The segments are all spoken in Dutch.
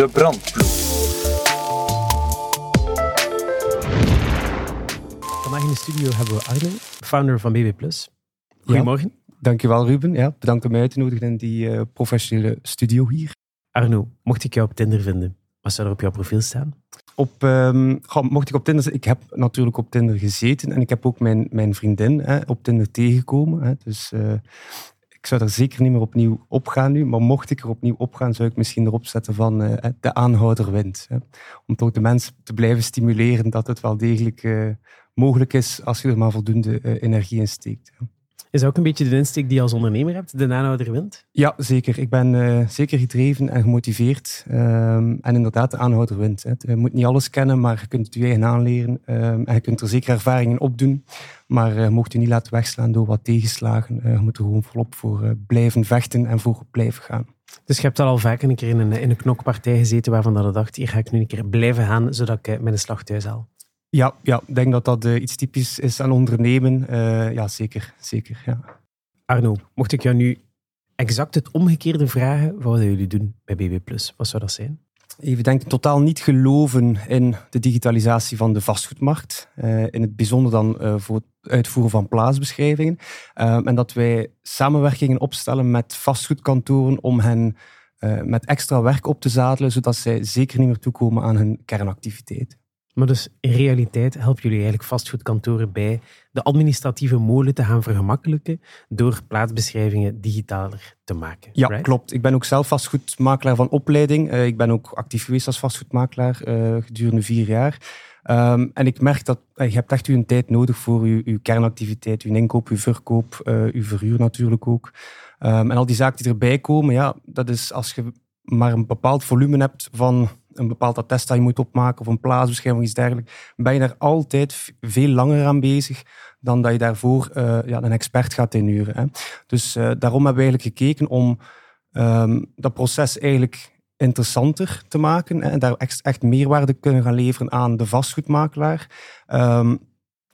De brandploeg. Vandaag in de studio hebben we Arno, founder van BB+. Goedemorgen. Dankjewel Ruben. Ja, bedankt om mij uit te nodigen in die uh, professionele studio hier. Arno, mocht ik jou op Tinder vinden, wat zou er op jouw profiel staan? Op, um, mocht ik op Tinder ik heb natuurlijk op Tinder gezeten en ik heb ook mijn, mijn vriendin hè, op Tinder tegengekomen. Hè, dus uh, ik zou er zeker niet meer opnieuw op gaan nu, maar mocht ik er opnieuw op gaan, zou ik misschien erop zetten van uh, de aanhouder wint. Hè, om toch de mensen te blijven stimuleren dat het wel degelijk mogelijk is als je er maar voldoende energie in steekt. Hè. Is dat ook een beetje de insteek die je als ondernemer hebt, de aanhouder wint? Ja, zeker. Ik ben uh, zeker gedreven en gemotiveerd. Um, en inderdaad, de aanhouder wint. Hè. Je moet niet alles kennen, maar je kunt het je eigen aanleren. Um, en je kunt er zeker ervaringen opdoen. Maar uh, mocht je niet laten wegslaan door wat tegenslagen. Uh, je moet er gewoon volop voor blijven vechten en voor blijven gaan. Dus je hebt al vaak een keer in een, in een knokpartij gezeten waarvan dat je dacht, hier ga ik nu een keer blijven gaan, zodat ik mijn slag thuis haal. Ja, ja, ik denk dat dat uh, iets typisch is aan ondernemen. Uh, ja, zeker. zeker ja. Arno, mocht ik jou nu exact het omgekeerde vragen, wat zouden jullie doen bij BB+. Wat zou dat zijn? Even denken, totaal niet geloven in de digitalisatie van de vastgoedmarkt. Uh, in het bijzonder dan voor het uitvoeren van plaatsbeschrijvingen. Ehm, en dat wij samenwerkingen opstellen met vastgoedkantoren om hen met extra werk op te zadelen, zodat zij zeker niet meer toekomen aan hun kernactiviteit. Maar dus in realiteit helpen jullie eigenlijk vastgoedkantoren bij de administratieve molen te gaan vergemakkelijken door plaatsbeschrijvingen digitaler te maken. Ja, klopt. Ik ben ook zelf vastgoedmakelaar van opleiding. Uh, ik ben ook actief geweest als vastgoedmakelaar uh, gedurende vier jaar. Um, en ik merk dat uh, je hebt echt een tijd nodig voor je, je kernactiviteit, je inkoop, je verkoop, je verhuur natuurlijk ook. Um, en al die zaken die erbij komen, ja, dat is als je maar een bepaald volume hebt van een bepaald attest dat je moet opmaken of een plaatsbescherming iets dergelijks, ben je daar altijd veel langer aan bezig dan dat je daarvoor uh, ja, een expert gaat inhuren. Hè. Dus uh, daarom hebben we eigenlijk gekeken om um, dat proces eigenlijk interessanter te maken en daar echt, meerwaarde kunnen gaan leveren aan de vastgoedmakelaar. Um,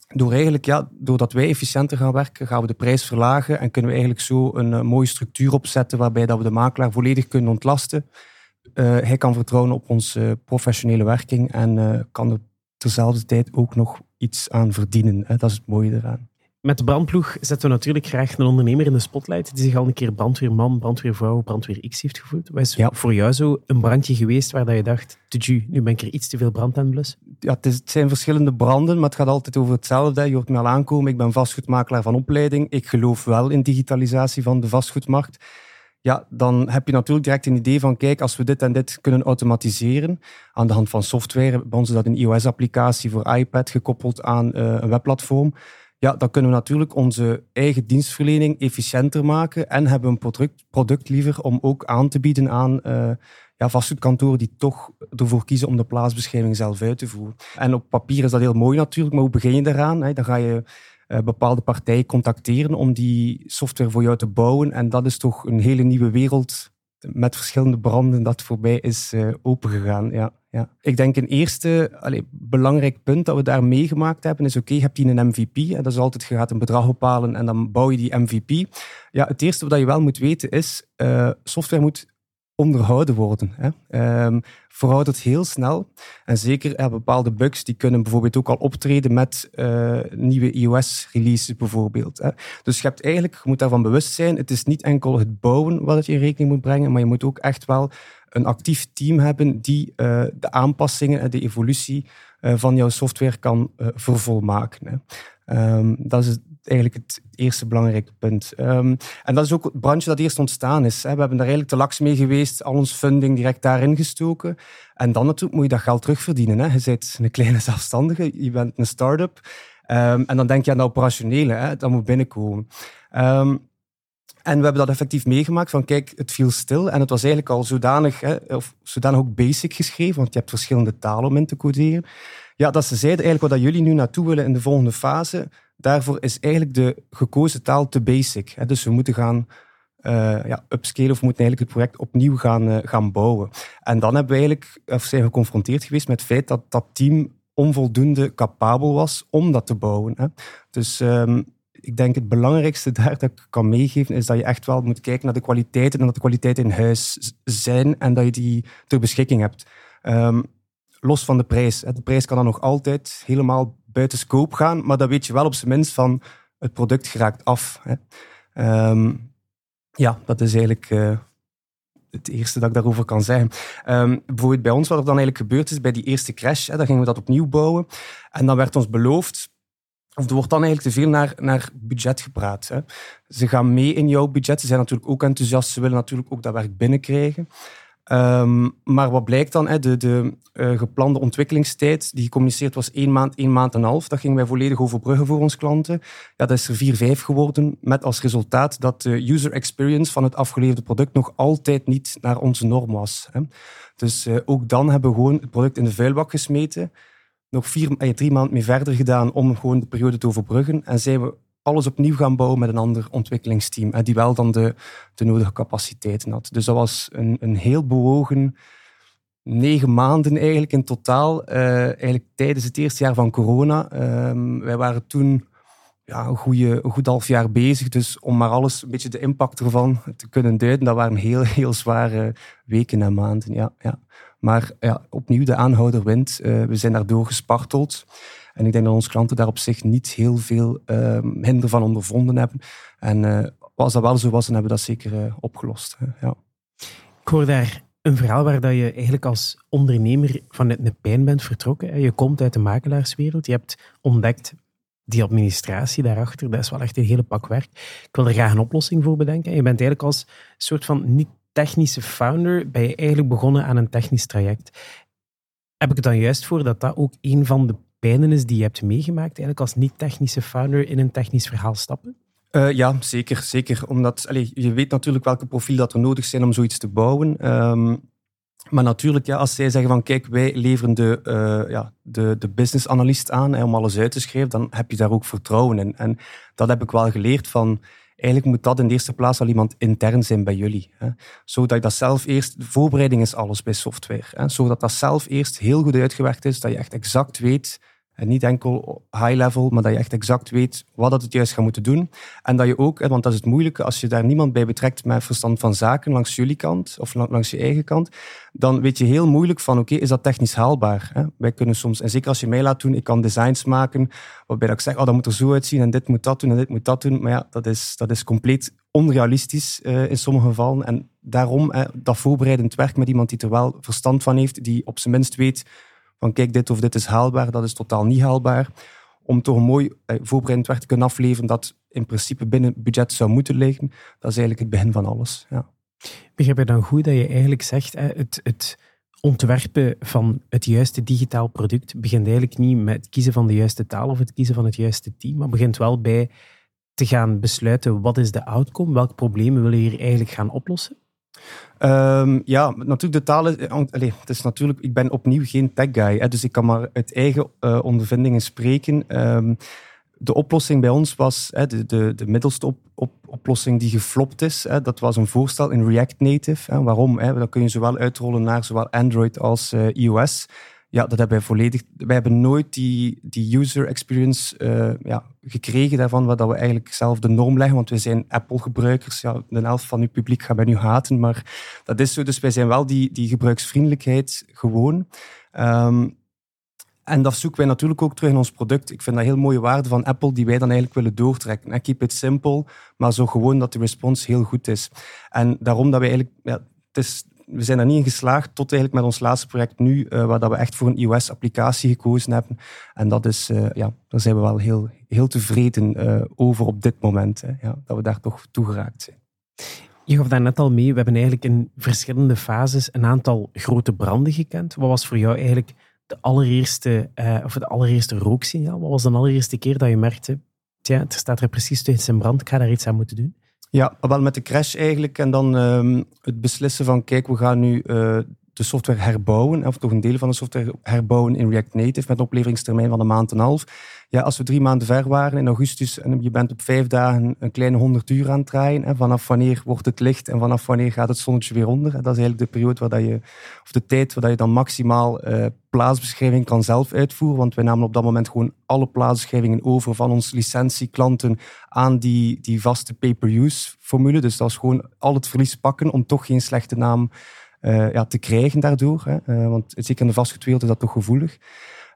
door eigenlijk, ja, doordat wij efficiënter gaan werken, gaan we de prijs verlagen en kunnen we eigenlijk zo een, een mooie structuur opzetten waarbij dat we de makelaar volledig kunnen ontlasten uh, hij kan vertrouwen op onze professionele werking en uh, kan er terzelfde tijd ook nog iets aan verdienen. Hè. Dat is het mooie eraan. Met de brandploeg zetten we natuurlijk graag een ondernemer in de spotlight die zich al een keer brandweerman, brandweervrouw, brandweer X heeft gevoeld. Wat is ja. voor jou zo een brandje geweest waar je dacht, tuju, nu ben ik er iets te veel brand aan? Ja, het, is, het, zijn verschillende branden, maar het gaat altijd over hetzelfde. Je hoort me al aankomen, ik ben vastgoedmakelaar van opleiding. Ik geloof wel in digitalisatie van de vastgoedmarkt ja, dan heb je natuurlijk direct een idee van, kijk, als we dit en dit kunnen automatiseren aan de hand van software, bij ons is dat een iOS-applicatie voor iPad gekoppeld aan uh, een webplatform, ja, dan kunnen we natuurlijk onze eigen dienstverlening efficiënter maken en hebben een product, product liever om ook aan te bieden aan uh, ja, vastgoedkantoren die toch ervoor kiezen om de plaatsbeschrijving zelf uit te voeren. En op papier is dat heel mooi natuurlijk, maar hoe begin je daaraan? Dan ga je uh, bepaalde partijen contacteren om die software voor jou te bouwen. En dat is toch een hele nieuwe wereld met verschillende branden dat voorbij is uh, opengegaan. Ja, ja. Ik denk een eerste allez, belangrijk punt dat we daar meegemaakt hebben is, oké, okay, heb je een MVP, en dat is altijd, je gaat een bedrag bepalen en dan bouw je die MVP. Ja, het eerste wat je wel moet weten is, uh, software moet onderhouden worden. Hè. Um, veroudert heel snel. En zeker bepaalde bugs die kunnen bijvoorbeeld ook al optreden met uh, nieuwe iOS-releases bijvoorbeeld. Hè. Dus je, hebt eigenlijk, je moet daarvan bewust zijn, het is niet enkel het bouwen wat je in rekening moet brengen, maar je moet ook echt wel een actief team hebben die uh, de aanpassingen en de evolutie van jouw software kan vervolmaken. Hè. Um, dat is eigenlijk het eerste belangrijke punt. Um, en dat is ook het brandje dat eerst ontstaan is. Hè. We hebben daar eigenlijk te laks mee geweest, al ons funding direct daarin gestoken. En dan natuurlijk moet je dat geld terugverdienen. Hè. Je bent een kleine zelfstandige, je bent een start-up. Um, en dan denk je aan de operationele, hè. dat moet binnenkomen. En we hebben dat effectief meegemaakt van kijk, het viel stil en het was eigenlijk al zodanig, hè, of zodanig ook basic geschreven, want je hebt verschillende talen om in te coderen. Ja, dat ze zeiden eigenlijk wat jullie nu naartoe willen in de volgende fase, daarvoor is eigenlijk de gekozen taal te basic. Hè. Dus we moeten gaan uh, ja, upscalen of moeten eigenlijk het project opnieuw gaan, uh, gaan bouwen. En dan hebben we eigenlijk, of zijn we geconfronteerd geweest met het feit dat dat team onvoldoende capabel was om dat te bouwen. Hè. Dus um, ik denk het belangrijkste daar dat ik kan meegeven, is dat je echt wel moet kijken naar de kwaliteiten en dat de kwaliteiten in huis zijn en dat je die ter beschikking hebt. Ehm, los van de prijs. De prijs kan dan nog altijd helemaal buiten scope gaan, maar dan weet je wel op zijn minst van het product geraakt af. Ehm, ja, dat is eigenlijk uh, het eerste dat ik daarover kan zeggen. Um, bijvoorbeeld bij ons, wat er dan eigenlijk gebeurd is bij die eerste crash, hè, dan gingen we dat opnieuw bouwen. En dan werd ons beloofd, of er wordt dan eigenlijk te veel naar, naar budget gepraat. Hè. Ze gaan mee in jouw budget, ze zijn natuurlijk ook enthousiast, ze willen natuurlijk ook dat werk binnenkrijgen. Um, maar wat blijkt dan? De, de uh, geplande ontwikkelingstijd die gecommuniceerd was één maand, één maand en een half. Dat gingen wij volledig overbruggen voor onze klanten. Ja, dat is er vier, vijf geworden. Met als resultaat dat de user experience van het afgeleverde product nog altijd niet naar onze norm was. Hè. Dus uh, ook dan hebben we gewoon het product in de vuilbak gesmeten. Nog vier, eh, drie maanden mee verder gedaan om gewoon de periode te overbruggen. En zijn we alles opnieuw gaan bouwen met een ander ontwikkelingsteam, die wel dan de, de nodige capaciteiten had. Dus dat was een, een heel bewogen negen maanden eigenlijk in totaal, uh, eigenlijk tijdens het eerste jaar van corona. Uh, wij waren toen ja, een, goede, goed half jaar bezig, dus om maar alles, een beetje de impact ervan te kunnen duiden, dat waren heel, heel zware weken en maanden. Ja, ja. Maar ja, opnieuw de aanhouder wint. Uh, we zijn daardoor gesparteld. En ik denk dat onze klanten daar op zich niet heel veel hinder van ondervonden hebben. En uh, als dat wel zo was, dan hebben we dat zeker uh, opgelost. ja. Ik hoor daar een verhaal waar dat je eigenlijk als ondernemer vanuit de pijn bent vertrokken. Je komt uit de makelaarswereld. Je hebt ontdekt die administratie daarachter, dat is wel echt een hele pak werk. Ik wil er graag een oplossing voor bedenken. Je bent eigenlijk als soort van niet-technische founder, ben je eigenlijk begonnen aan een technisch traject. Heb ik het dan juist voor dat dat ook een van de pijnen is die je hebt meegemaakt, eigenlijk als niet-technische founder in een technisch verhaal stappen? Uh, ja, zeker. zeker. Omdat allez, je weet natuurlijk welke profiel dat er nodig zijn om zoiets te bouwen. Um, maar natuurlijk, ja, als zij zeggen van kijk, wij leveren de, uh, ja, de, de business analyst aan om alles uit te schrijven, dan heb je daar ook vertrouwen in. En dat heb ik wel geleerd van eigenlijk moet dat in de eerste plaats al iemand intern zijn bij jullie. Hè. Zodat je dat zelf eerst, de voorbereiding is alles bij software. Hè. Zodat dat zelf eerst heel goed uitgewerkt is, dat je echt exact weet en niet enkel high level, maar dat je echt exact weet wat dat het juist gaat moeten doen. En dat je ook, want dat is het moeilijke, als je daar niemand bij betrekt met verstand van zaken langs jullie kant of langs je eigen kant, dan weet je heel moeilijk van oké, is dat technisch haalbaar? Wij kunnen soms, en zeker als je mij laat doen, ik kan designs maken waarbij ik zeg, oh, dat moet er zo uitzien en dit moet dat doen en dit moet dat doen. Maar ja, dat is, dat is compleet onrealistisch uh, in sommige gevallen. En daarom dat voorbereidend werk met iemand die er wel verstand van heeft, die op zijn minst weet van kijk, dit of dit is haalbaar, dat is totaal niet haalbaar. Om toch een mooi eh, voorbereidend werk te kunnen afleveren dat in principe binnen het budget zou moeten liggen, dat is eigenlijk het begin van alles. Ja. Begrijp je dan goed dat je eigenlijk zegt, het, het ontwerpen van het juiste digitaal product begint eigenlijk niet met het kiezen van de juiste taal of het kiezen van het juiste team, maar begint wel bij te gaan besluiten wat is de outcome, welke problemen willen we hier eigenlijk gaan oplossen? Um, ja, natuurlijk de talen. Eh, het is natuurlijk, ik ben opnieuw geen tech guy, hè, dus ik kan maar uit eigen uh, ondervindingen spreken. Um, de oplossing bij ons was hè, de, de, de middelste op, op, oplossing die geflopt is. Hè, dat was een voorstel in React Native. Hè, waarom? Hè, dat kun je zowel uitrollen naar zowel Android als uh, iOS. Ja, dat hebben wij volledig. Wij hebben nooit die, die user experience uh, ja, gekregen daarvan, wat dat we eigenlijk zelf de norm leggen. Want we zijn Apple-gebruikers. Ja, de helft van uw publiek gaat mij nu haten, maar dat is zo. Dus wij zijn wel die, die gebruiksvriendelijkheid gewoon. Um, en dat zoeken wij natuurlijk ook terug in ons product. Ik vind dat heel mooie waarde van Apple die wij dan eigenlijk willen doortrekken. Keep it simple, maar zo gewoon dat de respons heel goed is. En daarom dat wij eigenlijk... Ja, het is, we zijn er niet in geslaagd tot eigenlijk met ons laatste project nu, uh, waar dat we echt voor een iOS-applicatie gekozen hebben. En dat is, uh, ja, daar zijn we wel heel, heel tevreden uh, over op dit moment, hè, ja, dat we daar toch toe geraakt zijn. Je gaf daar net al mee, we hebben eigenlijk in verschillende fases een aantal grote branden gekend. Wat was voor jou eigenlijk de allereerste, of het allereerste rooksignaal? Wat was de allereerste keer dat je merkte, tja, er staat er precies tussen in brand, ik ga daar iets aan moeten doen? Ja, wel met de crash eigenlijk. En dan um, het beslissen van, kijk, we gaan nu uh, de software herbouwen, of toch een deel van de software herbouwen in React Native met een opleveringstermijn van een maand en een half. Ja, als we drie maanden ver waren in augustus en je bent op vijf dagen een kleine 100 uur aan het draaien, hè, vanaf wanneer wordt het licht en vanaf wanneer gaat het zonnetje weer onder. Dat is eigenlijk de periode waar dat je, of de tijd waar dat je dan maximaal uh, plaatsbeschrijving kan zelf uitvoeren. Want wij namen op dat moment gewoon alle plaatsbeschrijvingen over van onze licentieklanten aan die, die vaste pay-per-use formule. Dus dat is gewoon al het verlies pakken om toch geen slechte naam uh, ja, te krijgen daardoor. Hè. Uh, want zeker in de vastgoedwereld is dat toch gevoelig.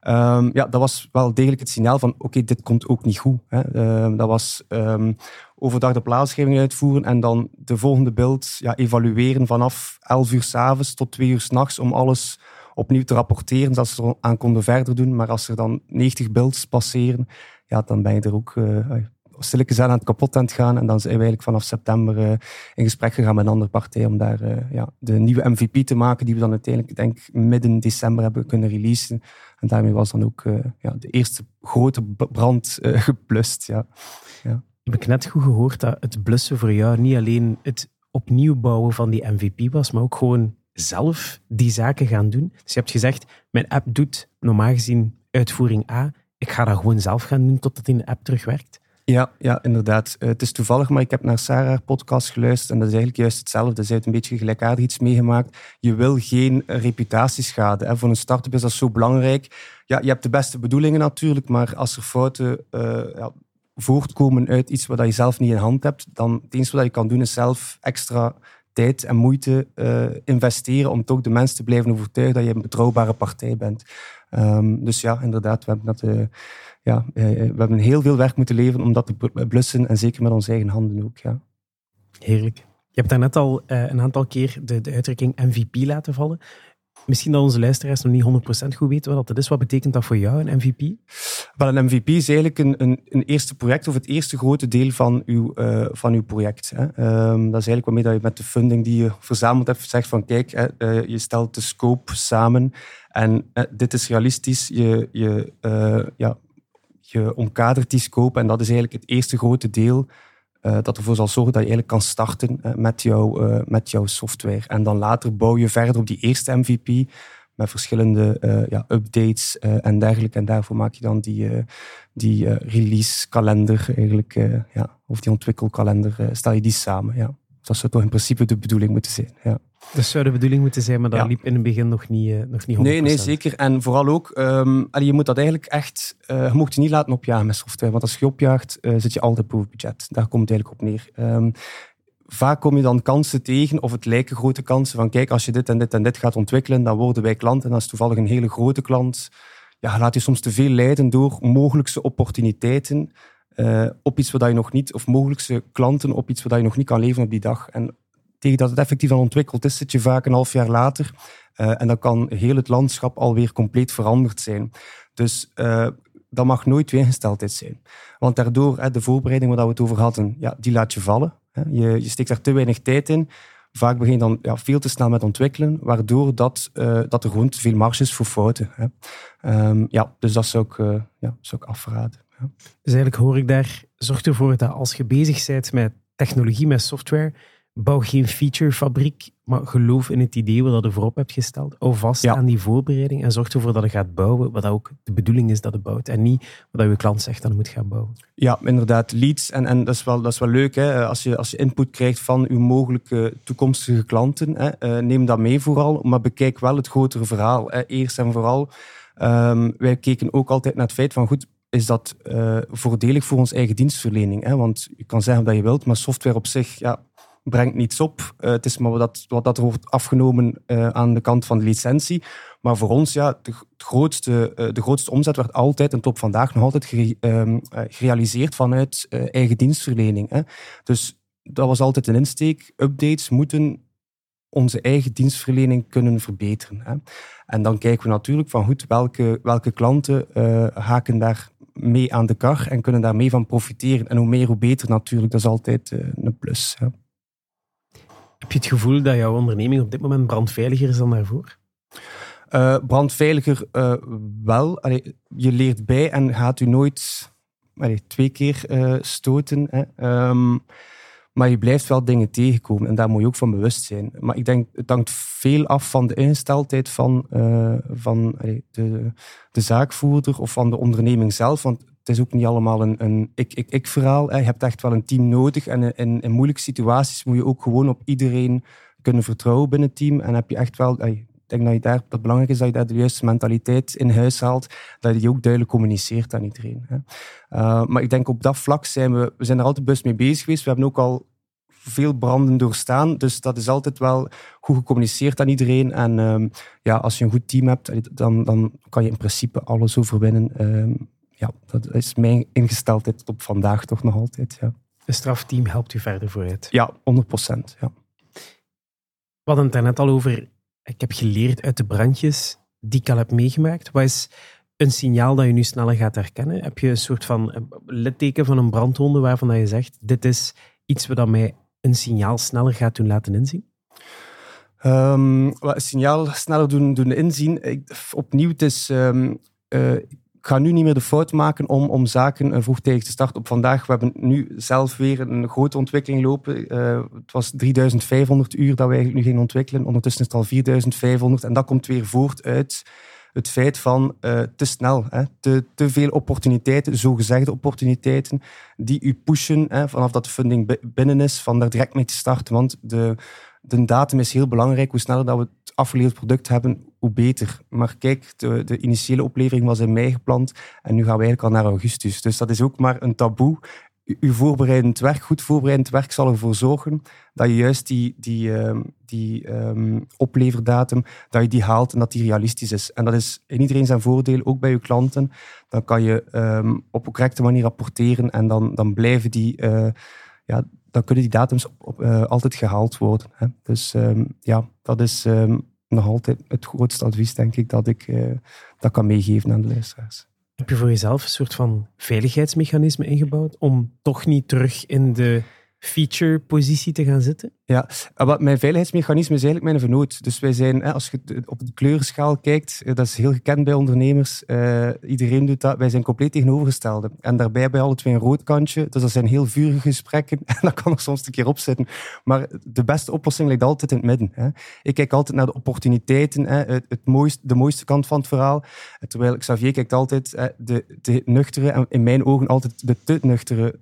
Um, ja, dat was wel degelijk het signaal van oké, dit komt ook niet goed. Hè. Um, dat was um, overdag de plaatsgeving uitvoeren en dan de volgende beeld ja, evalueren vanaf 11 uur s'avonds tot 2 uur s'nachts om alles opnieuw te rapporteren, zodat ze er aan konden verder doen. Maar als er dan 90 beelds passeren, ja, dan ben je er ook uh, stilletjes aan het kapot aan het gaan. En dan zijn we eigenlijk vanaf september uh, in gesprek gegaan met een andere partij om daar uh, ja, de nieuwe MVP te maken, die we dan uiteindelijk, denk midden december hebben kunnen releasen. En daarmee was dan ook uh, ja, de eerste grote brand geblust. Ja. Ja. Heb ik net goed gehoord dat het blussen voor jou niet alleen het opnieuw bouwen van die MVP was, maar ook gewoon zelf die zaken gaan doen. Dus je hebt gezegd, mijn app doet normaal gezien uitvoering A. Ik ga dat gewoon zelf gaan doen totdat de app terugwerkt. Ja, ja, inderdaad. Uh, het is toevallig, maar ik heb naar Sarah podcast geluisterd en dat is eigenlijk juist hetzelfde. Ze heeft een beetje gelijkaardig iets meegemaakt. Je wil geen reputatieschade. Hè. Voor een start-up is dat zo belangrijk. Ja, je hebt de beste bedoelingen natuurlijk, maar als er fouten uh, ja, voortkomen uit iets wat je zelf niet in hand hebt, dan het enige wat je kan doen is zelf extra tijd en moeite investeren om toch de mensen te blijven overtuigen dat je een betrouwbare partij bent. Um, dus ja, inderdaad, we hebben, dat, ja, uh, we hebben heel veel werk moeten leveren om dat te blussen en zeker met onze eigen handen ook. Ja. Heerlijk. Je hebt daarnet al een aantal keer de, de uitdrukking MVP laten vallen. Misschien dat onze luisteraars nog niet 100% goed weten wat dat is. Wat betekent dat voor jou, een MVP? Wel, een MVP is eigenlijk een, een, een eerste project of het eerste grote deel van uw, uh, van uw project. Hè. Um, dat is eigenlijk waarmee dat je met de funding die je verzameld hebt zegt van kijk, hè, uh, je stelt de scope samen en uh, dit is realistisch. Je, je, ja, je omkadert die scope en dat is eigenlijk het eerste grote deel uh, dat ervoor zal zorgen dat je eigenlijk kan starten uh, met, jou, uh, met jouw software. En dan later bouw je verder op die eerste MVP met verschillende ja, updates en dergelijke. En daarvoor maak je dan die, die release kalender eigenlijk, ja, of die ontwikkelkalender, stel je die samen. Ja. Dat zou toch in principe de bedoeling moeten zijn. Ja. Dat zou de bedoeling moeten zijn, maar dat liep in het begin nog niet, uh, nog niet 100%. Nee, nee, zeker. En vooral ook, um, allee, je moet dat eigenlijk echt, uh, je mocht je niet laten opjagen met software. Want als je opjaagt, uh, zit je altijd boven budget. Daar komt het eigenlijk op neer. Um, vaak kom je dan kansen tegen, of het lijken grote kansen, van kijk, als je dit en dit en dit gaat ontwikkelen, dan worden wij klant. En als toevallig een hele grote klant, ja, laat je soms te veel leiden door mogelijkse opportuniteiten. Uh, op iets wat je nog niet, of mogelijkse klanten op iets wat je nog niet kan leveren op die dag. En tegen dat het effectief al ontwikkeld is, zit je vaak een half jaar later. Uh, en dan kan heel het landschap alweer compleet veranderd zijn. Dus uh, dat mag nooit weergesteldheid zijn. Want daardoor, hè, de voorbereiding waar we het over hadden, ja, die laat je vallen. Je, je steekt daar te weinig tijd in. Vaak begin je dan ja, veel te snel met ontwikkelen, waardoor dat, dat er gewoon te veel marge is voor fouten. Hè. Um, ja, dus dat zou ik, ja, zou ik afraden. Dus eigenlijk hoor ik daar, zorg ervoor dat als je bezig bent met technologie, met software, bouw geen featurefabriek, maar geloof in het idee wat je voorop hebt gesteld. Hou vast ja. aan die voorbereiding en zorg ervoor dat je gaat bouwen wat ook de bedoeling is dat het bouwt. En niet wat je klant zegt dat je moet gaan bouwen. Ja, inderdaad. Leads. En, en dat, is wel, dat is wel leuk. Hè? Als, je, als je input krijgt van uw mogelijke toekomstige klanten, hè? Uh, neem dat mee vooral. Maar bekijk wel het grotere verhaal. Hè? Eerst en vooral. Um, wij keken ook altijd naar het feit van goed, is dat uh, voordelig voor ons eigen dienstverlening. Hè? Want je kan zeggen dat je wilt, maar software op zich, ja, brengt niets op. Uh, het is maar wat wat dat wordt afgenomen uh, aan de kant van de licentie. Maar voor ons, ja, de, grootste, de grootste omzet werd altijd, en tot vandaag nog altijd, um, gerealiseerd vanuit eigen dienstverlening. Hè. Dus dat was altijd een insteek. Updates moeten onze eigen dienstverlening kunnen verbeteren. Hè. En dan kijken we natuurlijk van goed, welke, welke klanten haken daar mee aan de kar en kunnen daar mee van profiteren. En hoe meer, hoe beter natuurlijk. Dat is altijd een plus. Heb je het gevoel dat jouw onderneming op dit moment brandveiliger is dan daarvoor? Uh, brandveiliger uh, wel. Allee, je leert bij en gaat u nooit allee, twee keer uh, stoten. Hè. Um, Maar je blijft wel dingen tegenkomen en daar moet je ook van bewust zijn. Maar ik denk, het hangt veel af van de ingesteldheid van, uh, van de, de zaakvoerder of van de onderneming zelf. Want het is ook niet allemaal een, een ik-ik-ik-verhaal. Je hebt echt wel een team nodig. En in, in, moeilijke situaties moet je ook gewoon op iedereen kunnen vertrouwen binnen het team. En heb je echt wel... Ik denk dat, je daar, dat het belangrijk is dat je daar de juiste mentaliteit in huis haalt. Dat je die ook duidelijk communiceert aan iedereen. Uh, maar ik denk op dat vlak zijn we... We zijn er altijd bewust mee bezig geweest. We hebben ook al veel branden doorstaan. Dus dat is altijd wel goed gecommuniceerd aan iedereen. En um, ja, als je een goed team hebt, dan, dan kan je in principe alles overwinnen. Um, ja, dat is mijn ingesteldheid tot op vandaag toch nog altijd. Ja. Een strafteam helpt u verder vooruit? Ja, 100 procent. Ja. We hadden het daarnet al over, ik heb geleerd uit de brandjes die ik al heb meegemaakt. Wat is een signaal dat je nu sneller gaat herkennen? Heb je een soort van litteken van een brandwonde waarvan je zegt, dit is iets wat mij een signaal sneller gaat doen laten inzien? Um, een signaal sneller doen, doen inzien. Ik, opnieuw, het is, uh, ik ga nu niet meer de fout maken om, om zaken uh, vroegtijdig te starten op vandaag. We hebben nu zelf weer een grote ontwikkeling lopen. Uh, het was 3500 uur dat we eigenlijk nu gingen ontwikkelen. Ondertussen is het al 4500 en dat komt weer voort uit het feit van uh, te snel, hè, te, te veel opportuniteiten, zogezegde opportuniteiten, die u pushen hè, vanaf dat de funding binnen is, van daar direct mee te starten. Want de, de datum is heel belangrijk. Hoe sneller dat we afgeleverd product hebben, hoe beter. Maar kijk, de, de initiële oplevering was in mei gepland en nu gaan we eigenlijk al naar augustus. Dus dat is ook maar een taboe uw voorbereidend werk, goed voorbereidend werk, zal ervoor zorgen dat je juist die, die, uh, die um, opleverdatum, dat je die haalt en dat die realistisch is. En dat is in iedereen zijn voordeel, ook bij je klanten. Dan kan je um, op een correcte manier rapporteren en dan, dan blijven die, uh, ja, dan kunnen die datums op, uh, altijd gehaald worden. Hè. Dus um, ja, dat is nog altijd het grootste advies, denk ik, dat ik eh, dat kan meegeven aan de luisteraars. Heb je voor jezelf een soort van veiligheidsmechanisme ingebouwd om toch niet terug in de feature-positie te gaan zitten? Ja, wat mijn veiligheidsmechanisme is eigenlijk mijn vernoot. Dus wij zijn, als je op de kleurenschaal kijkt, eh, dat is heel gekend bij ondernemers. Uh, iedereen doet dat. Wij zijn compleet tegenovergestelde. En daarbij bij alle twee een rood kantje. Dus dat zijn heel vurige gesprekken. En dat kan er soms een keer op zitten. Maar de beste oplossing ligt altijd in het midden. Hè. Ik kijk altijd naar de opportuniteiten, hè, het, het de mooiste kant van het verhaal. Terwijl Xavier kijkt altijd hè, de, de nuchtere, in mijn ogen altijd de te nuchtere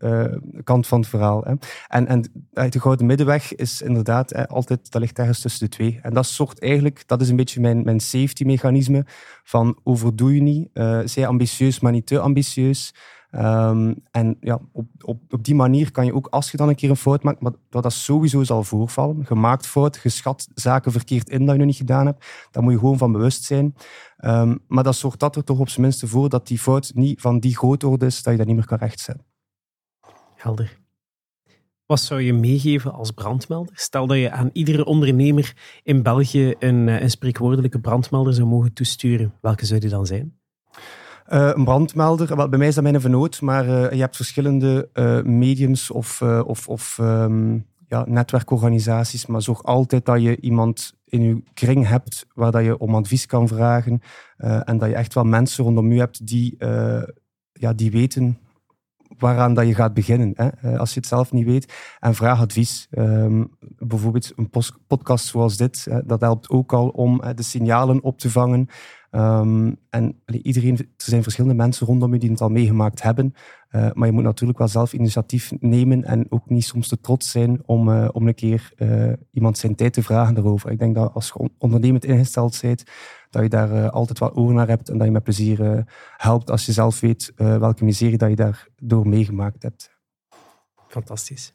kant van het verhaal. Hè. En, en de gouden middenweg is inderdaad altijd, dat ligt ergens tussen de twee. En dat zorgt eigenlijk, dat is een beetje mijn, mijn safety mechanisme van overdoe je niet, uh, zij ambitieus, maar niet te ambitieus. Um, en ja, op, op, op die manier kan je ook, als je dan een keer een fout maakt, maar dat dat sowieso zal voorvallen, gemaakt fout, geschat zaken verkeerd in dat je nog niet gedaan hebt, daar moet je gewoon van bewust zijn. Um, maar dat zorgt dat er toch op zijn minste voor dat die fout niet van die grootorde is, dat je dat niet meer kan rechtzetten. Helder. Wat zou je meegeven als brandmelder? Stel dat je aan iedere ondernemer in België een, eh, een spreekwoordelijke brandmelder zou mogen toesturen. Welke zou die dan zijn? Uh, een brandmelder, wel, bij mij is dat mijn vernoot, maar uh, je hebt verschillende uh, mediums of, of, of um, ja, netwerkorganisaties, maar zorg altijd dat je iemand in je kring hebt waar dat je om advies kan vragen en dat je echt wel mensen rondom je hebt die, ja, die weten waaraan dat je gaat beginnen, hè, eh, als je het zelf niet weet. En vraag advies. Um, bijvoorbeeld een podcast zoals dit, hè, dat helpt ook al om de signalen op te vangen. Um, en iedereen, er zijn verschillende mensen rondom je die het al meegemaakt hebben. Uh, maar je moet natuurlijk wel zelf initiatief nemen en ook niet soms te trots zijn om, uh, om een keer uh, iemand zijn tijd te vragen daarover. Ik denk dat als je ondernemend ingesteld bent, dat je daar altijd wel oor naar hebt en dat je met plezier helpt als je zelf weet welke miserie dat je daardoor meegemaakt hebt. Fantastisch.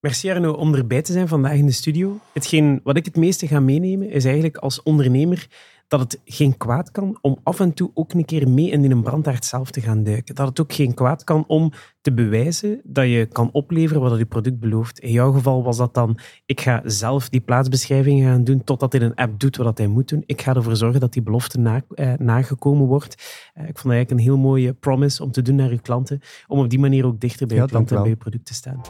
Merci Arno om erbij te zijn vandaag in de studio. Hetgeen wat ik het meeste ga meenemen is eigenlijk als ondernemer dat het geen kwaad kan om af en toe ook een keer mee in een brandaard zelf te gaan duiken. Dat het ook geen kwaad kan om te bewijzen dat je kan opleveren wat je product belooft. In jouw geval was dat dan, ik ga zelf die plaatsbeschrijving gaan doen totdat hij een app doet wat hij moet doen. Ik ga ervoor zorgen dat die belofte na, eh, nagekomen wordt. Eh, ik vond dat eigenlijk een heel mooie promise om te doen naar je klanten, om op die manier ook dichter bij je klanten en bij je product te staan.